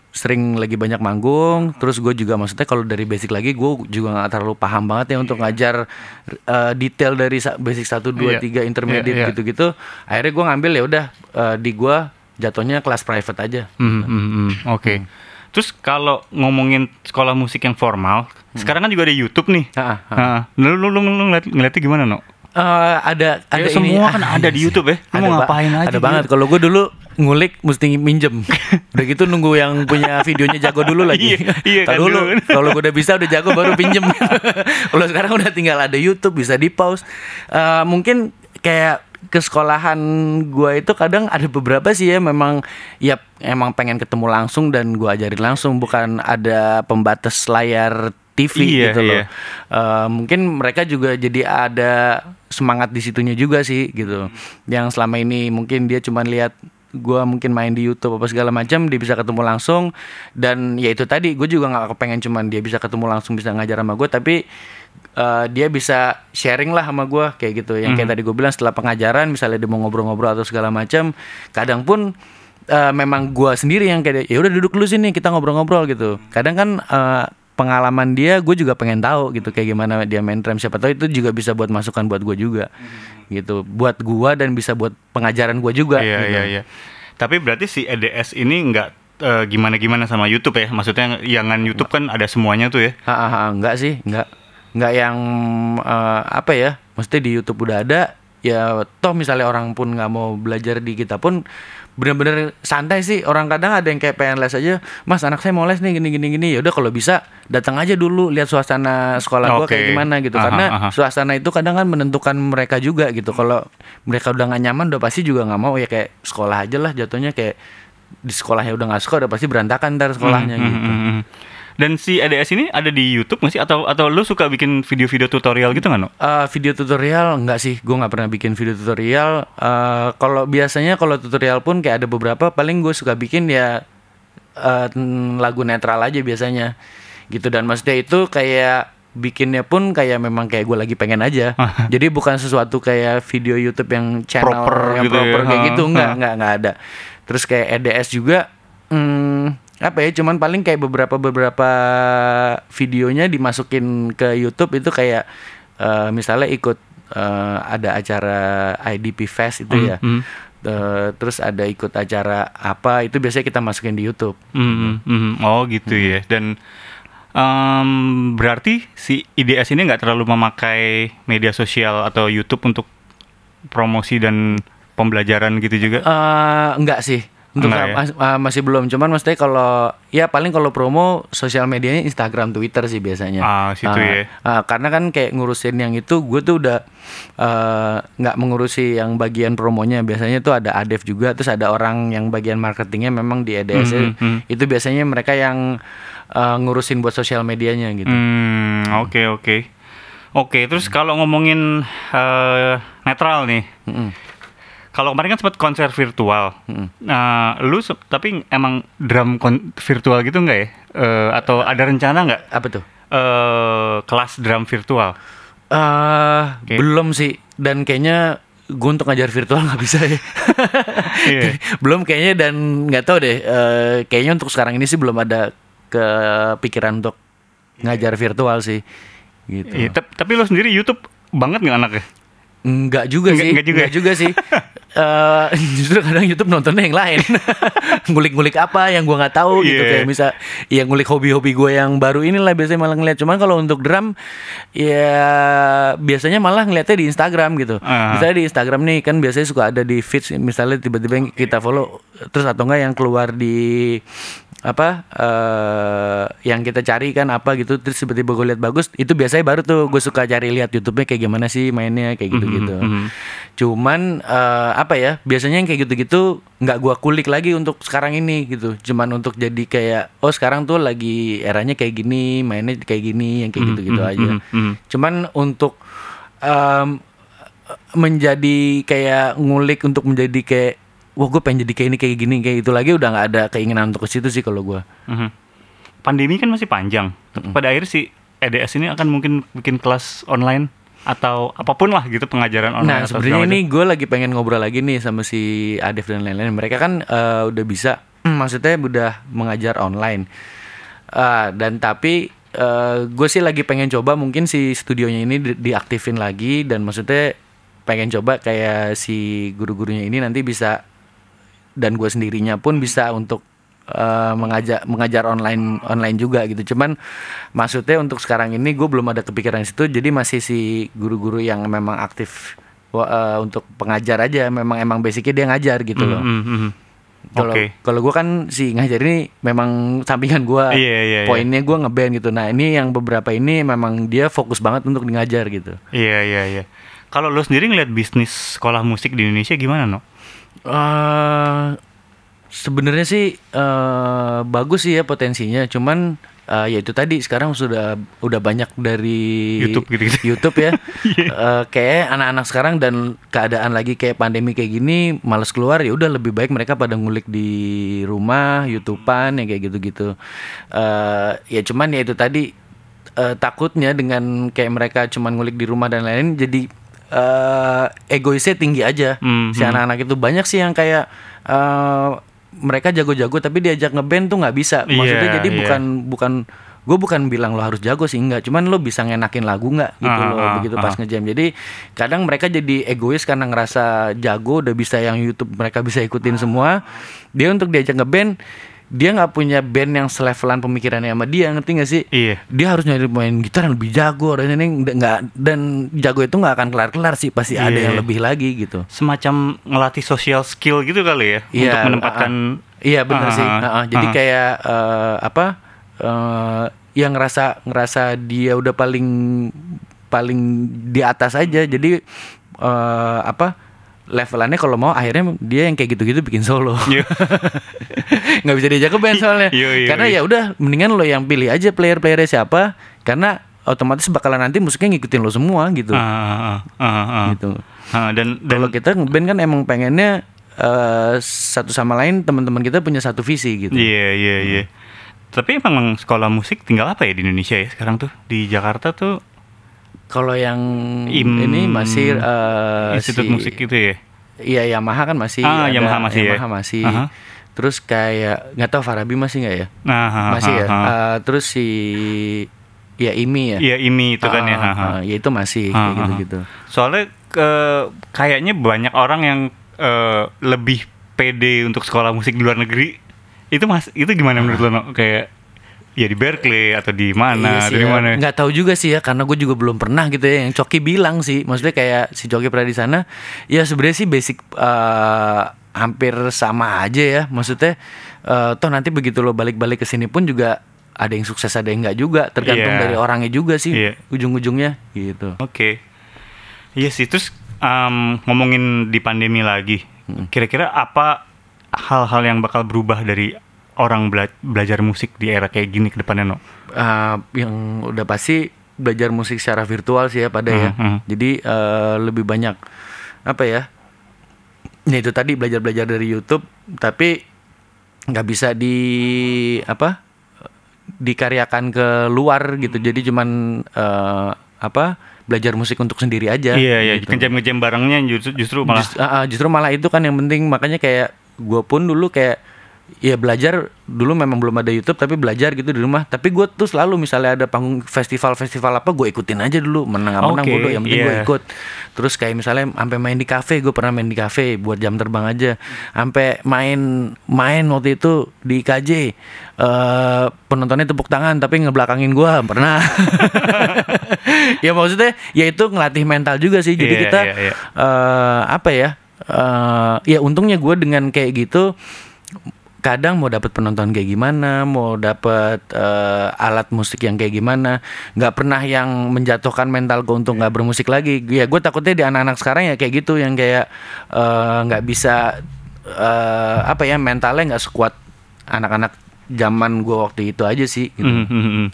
sering lagi banyak manggung terus gue juga maksudnya kalau dari basic lagi gue juga nggak terlalu paham banget ya untuk ngajar eh, detail dari basic 1 Iya. 2 3 intermediate Iya, iya. gitu-gitu akhirnya gue ngambil ya udah eh, di gua jatuhnya kelas private aja Hmm, hmm, hmm, Oke. Terus kalau ngomongin sekolah musik yang formal, sekarang kan juga ada YouTube nih. Ah, ah. Ah, lu lu lu, lu ngeliat, ngeliatnya gimana no? Eh, ada ada Ya, ini semua ah, kan ada di iya YouTube ya. Lu Ada mau ngapain aja Ada banget. Kalau gue dulu ngulik mesti minjem. udah gitu nunggu yang punya videonya jago dulu lagi. Iya, iya kan dulu. Kalau gue udah bisa udah jago baru pinjem. Kalau sekarang udah tinggal ada YouTube bisa di pause. Eh, mungkin kayak ke sekolahan gua itu kadang ada beberapa sih ya memang ya emang pengen ketemu langsung dan gua ajarin langsung bukan ada pembatas layar TV Iya, gitu loh. iya. Eh, mungkin mereka juga jadi ada semangat di situnya juga sih gitu. Yang selama ini mungkin dia cuma lihat gua mungkin main di YouTube apa segala macam dia bisa ketemu langsung. Dan ya itu tadi gue juga nggak kepengen cuman dia bisa ketemu langsung bisa ngajar sama gue tapi eh, dia bisa sharing lah sama gue kayak gitu. Yang kayak tadi gue bilang setelah pengajaran misalnya dia mau ngobrol-ngobrol atau segala macam kadang pun eh, memang gua sendiri yang kayak ya udah duduk dulu sini kita ngobrol-ngobrol gitu. Kadang kan eh, pengalaman dia gue juga pengen tahu gitu kayak gimana dia main drum siapa tahu itu juga bisa buat masukan buat gue juga gitu buat gua dan bisa buat pengajaran gua juga Iya gitu. iya iya. Tapi berarti si EDS ini nggak eh, gimana-gimana sama YouTube ya? Maksudnya yangan YouTube kan ada semuanya tuh ya? Ah, ah, ah, enggak sih, enggak. Enggak yang eh, apa ya? Mesti di YouTube udah ada. Ya toh misalnya orang pun nggak mau belajar di kita pun bener-bener santai sih. Orang kadang ada yang kayak pengen les aja, Mas anak saya mau les nih gini gini gini. Ya udah kalau bisa datang aja dulu lihat suasana sekolah gua Oke. kayak gimana gitu. Aha, Karena aha. suasana itu kadang kan menentukan mereka juga gitu. Kalau mereka udah nggak nyaman udah pasti juga nggak mau ya kayak sekolah aja lah jatuhnya kayak di sekolahnya udah nggak suka udah pasti berantakan ntar sekolahnya Hmm, gitu. Dan si EDS ini ada di YouTube nggak sih? Atau atau lu suka bikin video-video tutorial gitu nggak no? Eh, video tutorial enggak sih, gue nggak pernah bikin video tutorial. Eh, kalau biasanya kalau tutorial pun kayak ada beberapa, paling gue suka bikin ya eh, lagu netral aja biasanya gitu dan maksudnya itu kayak bikinnya pun kayak memang kayak gue lagi pengen aja jadi bukan sesuatu kayak video YouTube yang channel Proper yang gitu ya. proper kayak Ha, gitu nggak ha. nggak nggak ada terus kayak EDS juga hmm, apa ya cuman paling kayak beberapa beberapa videonya dimasukin ke YouTube itu kayak eh, misalnya ikut eh, ada acara IDP Fest itu ya hmm. Eh, terus ada ikut acara apa itu biasanya kita masukin di YouTube Mhm, mhm. Oh gitu ya. Dan em, berarti si IDS ini nggak terlalu memakai media sosial atau YouTube untuk promosi dan pembelajaran gitu juga. Eh, enggak sih untuk Enggak ya? mas- ah, masih belum cuman maksudnya kalau ya paling kalau promo sosial medianya Instagram Twitter sih biasanya Ah, situ Ah, ya. ah, karena kan kayak ngurusin yang itu gue tuh udah eh, nggak mengurusi yang bagian promonya biasanya tuh ada Adef juga terus ada orang yang bagian marketingnya memang di EDS Mhm, mhm. itu biasanya mereka yang eh, ngurusin buat sosial medianya gitu Hmm, oke oke. Oke, terus kalau ngomongin eh, netral nih. Mm-mm. Kalau kemarin kan sempat konser virtual. Mm-mm. Nah, lu tapi emang drum kon- virtual gitu nggak ya? Eh, atau ada rencana nggak apa tuh eh kelas drum virtual? eh Oke. belum sih dan kayaknya gue untuk ngajar virtual nggak bisa ya Iya. belum kayaknya dan nggak tahu deh eh, kayaknya untuk sekarang ini sih belum ada kepikiran untuk ngajar virtual sih gitu Iya, tap- tapi lo sendiri YouTube banget nggak anaknya? Enggak juga Enggak- sih, enggak juga ya? juga sih. Eh, justru kadang YouTube nontonnya yang lain, ngulik-ngulik apa yang gua nggak tahu gitu Iya. kayak bisa, ya ngulik hobi-hobi gue yang baru inilah biasanya malah ngeliat. Cuman kalau untuk drum, ya biasanya malah ngeliatnya di Instagram gitu. Ah. Misalnya di Instagram nih kan biasanya suka ada di feeds, misalnya tiba-tiba yang kita follow, terus atau enggak yang keluar di apa eh yang kita cari kan apa gitu terus tiba-tiba gue lihat bagus itu biasanya baru tuh gue suka cari lihat YouTube-nya kayak gimana sih mainnya kayak gitu-gitu. mhm. Cuman eh, apa ya biasanya yang kayak gitu-gitu nggak gua kulik lagi untuk sekarang ini gitu. Cuman untuk jadi kayak oh sekarang tuh lagi eranya kayak gini, mainnya kayak gini, yang kayak gitu-gitu mhm, aja. mhm, mhm. Cuman untuk em, menjadi kayak ngulik untuk menjadi kayak wah gue pengen jadi kayak ini kayak gini kayak itu lagi udah nggak ada keinginan untuk ke situ sih kalau gua. Mhm. Pandemi kan masih panjang. Tapi Pada akhirnya si EDS ini akan mungkin bikin kelas online atau apa pun lah gitu pengajaran online. Nah sebenarnya ini gue lagi pengen ngobrol lagi nih sama si Adif dan lain-lain. Mereka kan eh, udah bisa, maksudnya udah mengajar online. Ah, dan tapi gue sih lagi pengen coba mungkin si studionya ini di- diaktifin lagi dan maksudnya pengen coba kayak si guru-gurunya ini nanti bisa dan gue sendirinya pun bisa untuk eh, mengajar mengajar online online juga gitu. Cuman maksudnya untuk sekarang ini gue belum ada kepikiran situ. Jadi masih si guru-guru yang memang aktif eh, untuk pengajar aja. Memang emang basicnya dia ngajar gitu Mhm, loh. mhm, mhm. Kalau Oke. kalau gue kan si ngajar ini memang sampingan gue. Iya, iya, iya. Poinnya gue ngeband gitu. Nah ini yang beberapa ini memang dia fokus banget untuk ngajar gitu. Iya iya iya. Kalau lo sendiri ngeliat bisnis sekolah musik di Indonesia gimana no? Eh sebenarnya sih eh bagus sih ya potensinya, cuman eh, ya itu tadi sekarang sudah udah banyak dari YouTube gitu-gitu. YouTube ya. Eh, kayak anak-anak sekarang dan keadaan lagi kayak pandemi kayak gini, males keluar ya udah lebih baik mereka pada ngulik di rumah, YouTubean ya kayak gitu-gitu. Eh ya cuman ya itu tadi eh, takutnya dengan kayak mereka cuman ngulik di rumah dan lain-lain jadi eh egoisnya tinggi aja Mhm. si anak-anak itu banyak sih yang kayak eh mereka jago-jago tapi diajak ngeband tuh nggak bisa maksudnya Iya, jadi iya. bukan bukan gue bukan bilang lo harus jago sih enggak cuman lo bisa ngenakin lagu nggak gitu Ah, loh ah, begitu ah. pas ngejam jadi kadang mereka jadi egois karena ngerasa jago udah bisa yang YouTube mereka bisa ikutin semua dia untuk diajak ngeband dia nggak punya band yang selevelan pemikirannya sama dia ngerti gak sih Iya. dia harus nyari main gitar yang lebih jago dan ini nggak dan jago itu nggak akan kelar-kelar sih pasti ada Iya. yang lebih lagi gitu Semacam ngelatih social skill gitu kali ya Iya, untuk menempatkan. ah. iya benar Ah, sih Ah, ah. jadi ah. kayak eh, apa eh yang ngerasa ngerasa dia udah paling paling di atas aja jadi eh apa levelannya kalau mau akhirnya dia yang kayak gitu-gitu bikin solo Iya. nggak bisa diajak ke band soalnya Iya, iya, karena iya. ya udah mendingan lo yang pilih aja player-playernya siapa karena otomatis bakalan nanti musiknya ngikutin lo semua gitu ah, ah, ah, ah. gitu Ah, dan dan kalau kita ngeband kan emang pengennya eh, satu sama lain teman-teman kita punya satu visi gitu. Iya iya iya. Tapi emang sekolah musik tinggal apa ya di Indonesia ya sekarang tuh di Jakarta tuh Kalau yang Im- ini masih eh, institut si- musik itu ya. Iya Yamaha kan masih Ah, Yamaha masih ya? Yamaha masih. Aha. Terus kayak nggak tahu Farabi masih nggak ya? Nah, ha, masih ya. ha. Eh, terus si ya Imi ya. Iya ini itu kan ya. Ha. ah, ya itu masih Ah, kayak gitu-gitu. Soalnya ke kayaknya banyak orang yang eh, lebih pede untuk sekolah musik di luar negeri. Itu mas itu gimana menurut lo? No? Kayak ya di Berkeley atau di mana? Iya sih dari ya. mana? Nggak tahu juga sih ya karena gue juga belum pernah gitu ya. Yang Coki bilang sih, maksudnya kayak si Coki pernah di sana. Ya sebenarnya sih basic eh, hampir sama aja ya. Maksudnya eh, toh nanti begitu lo balik-balik ke sini pun juga ada yang sukses ada yang nggak juga. Tergantung Iya. dari orangnya juga sih Iya. ujung-ujungnya gitu. Oke. Iya sih, terus em, ngomongin di pandemi lagi. Kira-kira apa hal-hal yang bakal berubah dari orang bela- belajar musik di era kayak gini ke depannya, No? Eh, yang udah pasti belajar musik secara virtual sih ya pada ya. Hmm, hmm. Jadi eh, lebih banyak apa ya? Ya itu tadi belajar-belajar dari YouTube, tapi nggak bisa di apa? dikaryakan ke luar gitu. Jadi cuman eh, apa? belajar musik untuk sendiri aja. Iya, iya, gitu. ngejam-ngejam barengnya justru, justru malah Just- ah, ah, justru malah itu kan yang penting makanya kayak gue pun dulu kayak ya belajar dulu memang belum ada YouTube tapi belajar gitu di rumah. Tapi gue tuh selalu misalnya ada panggung festival-festival apa gue ikutin aja dulu. Menang menang bodoh. Yang penting gue iya. ikut. Terus kayak misalnya sampai main di kafe gue pernah main di kafe buat jam terbang aja. Sampai main main waktu itu di KJ eh penontonnya tepuk tangan tapi ngebelakangin gue pernah. Ya maksudnya ya itu ngelatih mental juga sih. Jadi Iya, kita iya, iya. eh apa ya eh ya untungnya gue dengan kayak gitu kadang mau dapat penonton kayak gimana mau dapat eh, alat musik yang kayak gimana nggak pernah yang menjatuhkan mental gue untuk nggak bermusik lagi ya gue takutnya di anak-anak sekarang ya kayak gitu yang kayak eh, nggak bisa eh, apa ya mentalnya nggak sekuat anak-anak zaman gue waktu itu aja sih gitu. Hmm, hmm.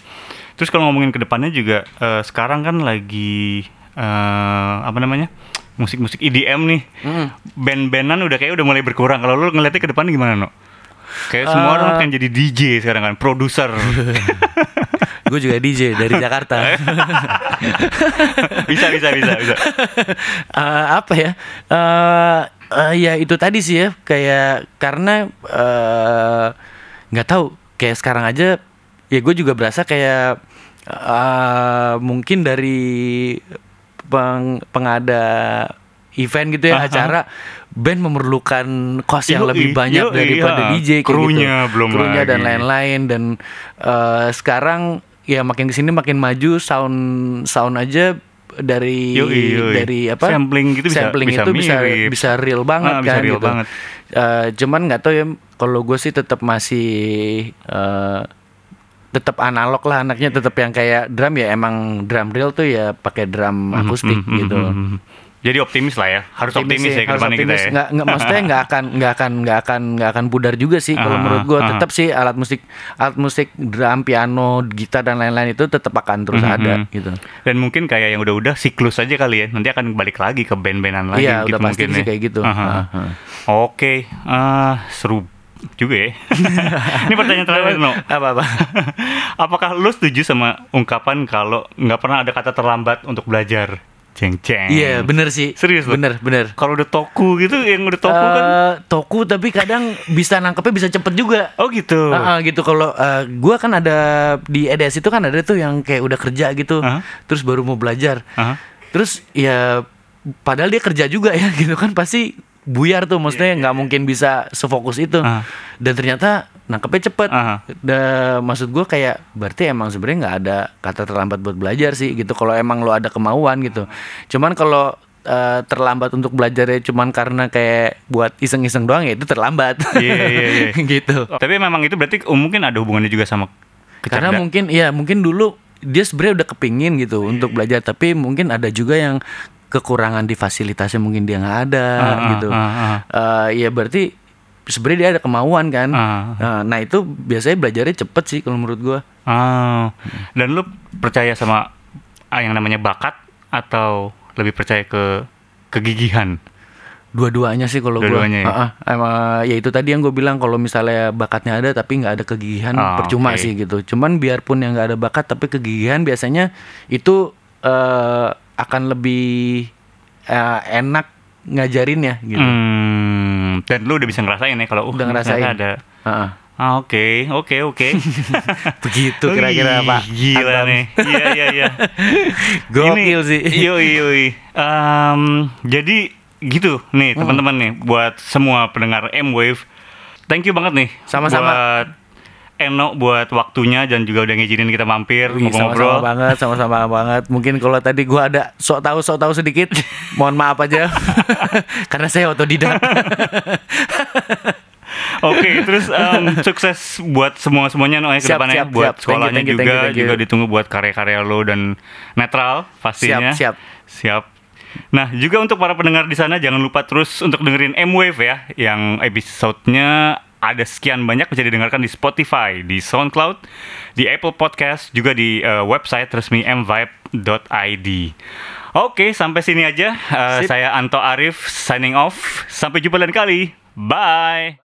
Terus kalau ngomongin ke depannya juga eh, sekarang kan lagi eh, apa namanya? musik-musik EDM nih. Hmm. Band-bandan udah kayak udah mulai berkurang. Kalau lu ngeliatnya ke depan gimana, No? Kayak semua Eh. orang kan jadi DJ sekarang kan, produser. gue juga DJ dari Jakarta bisa bisa bisa bisa. Eh, apa ya eh eh, ya itu tadi sih ya kayak karena eh, nggak tahu kayak sekarang aja ya gue juga berasa kayak eh mungkin dari peng, pengada event gitu ya Aha. acara band memerlukan cost yang Yoi, lebih banyak yoi, daripada iya. DJ kayak Krunya gitu. belum Krunya dan lagi. lain-lain dan eh, sekarang ya makin ke sini makin maju sound sound aja dari Yoi, yoi. dari apa Sampling gitu bisa- sampling bisa itu bisa mirip. bisa real banget Ah, bisa kan real gitu. banget. Eh, cuman nggak tahu ya kalau gue sih tetap masih eh, tetap analog lah anaknya tetap yang kayak drum ya emang drum real tuh ya pakai drum akustik Hmm, hmm, gitu. hmm, hmm. Jadi optimis lah ya. Harus optimis, sih, ya ke harus depannya kita optimis. ya. Nggak, nggak, maksudnya nggak akan nggak akan nggak akan nggak akan pudar juga sih kalau Ah, menurut gue. ah. Tetap sih alat musik alat musik drum, piano, gitar dan lain-lain itu tetap akan terus Mhm. ada gitu. Dan mungkin kayak yang udah-udah siklus aja kali ya. Nanti akan balik lagi ke band-bandan lagi Iya, gitu udah pasti mungkin sih ya. kayak gitu. Aha. Ah, ah. Oke, ah, seru juga ya. Ini pertanyaan terakhir, No. Apa apa? Apakah lu setuju sama ungkapan kalau nggak pernah ada kata terlambat untuk belajar? Ceng ceng. Iya bener sih. Serius lu? Bener bener. Kalau udah toku gitu, yang udah toku kan? Eh, toku tapi kadang bisa nangkepnya bisa cepet juga. Oh gitu. Ah, ah, gitu kalau eh, gua kan ada di EDS itu kan ada tuh yang kayak udah kerja gitu, Aha. terus baru mau belajar. Aha. Terus ya padahal dia kerja juga ya gitu kan pasti buyar tuh maksudnya nggak mungkin bisa sefokus itu. Aha. Dan ternyata nangkepnya cepet. Aha. Da, maksud gua kayak berarti emang sebenarnya nggak ada kata terlambat buat belajar sih gitu kalau emang lo ada kemauan gitu. Cuman kalau eh, terlambat untuk belajarnya cuman karena kayak buat iseng-iseng doang ya itu terlambat. Iya, iya, iya. gitu. Tapi memang itu berarti mungkin ada hubungannya juga sama Karena mungkin ya mungkin dulu dia sebenarnya udah kepingin gitu Iya, untuk belajar tapi mungkin ada juga yang kekurangan di fasilitasnya mungkin dia nggak ada ah, gitu. ah, ah. Eh, ya berarti sebenarnya dia ada kemauan kan. Ah. Nah, nah, itu biasanya belajarnya cepet sih kalau menurut gua. Ah, dan lu percaya sama yang namanya bakat atau lebih percaya ke kegigihan? Dua-duanya sih kalau gue. Dua-duanya ya? Emang ya itu tadi yang gue bilang kalau misalnya bakatnya ada tapi nggak ada kegigihan Ah, percuma oke. sih gitu. Cuman biarpun yang nggak ada bakat tapi kegigihan biasanya itu eh, akan lebih eh, enak ngajarinnya gitu. Hmm, dan lu udah bisa ngerasain ya kalau uh, Udah ngerasain. ada. Heeh. Ah, Oke, oke, oke. Begitu kira-kira Pak. Gila Anton. nih. Iya, iya, iya. Gokil sih. Yoi, yoi. Em, jadi gitu nih teman-teman nih buat semua pendengar M-Wave. Thank you banget nih. Sama-sama. Buat Eno buat waktunya dan juga udah ngizinin kita mampir ngobrol-ngobrol. sama-sama banget, sama-sama banget. Mungkin kalau tadi gua ada sok tahu sok tahu sedikit, mohon maaf aja. Karena saya otodidak. Oke, terus em, sukses buat semua semuanya no ya ke Siap, depannya siap, buat siap. Thank you, sekolahnya thank you, juga thank you, thank you. juga ditunggu buat karya-karya lo dan netral pastinya. Siap, siap. Siap. Nah, juga untuk para pendengar di sana jangan lupa terus untuk dengerin M-Wave ya yang episodenya ada sekian banyak bisa didengarkan di Spotify, di SoundCloud, di Apple Podcast, juga di eh, website resmi mvibe.id. Oke, sampai sini aja. Sip. saya Anto Arif signing off. Sampai jumpa lain kali. Bye.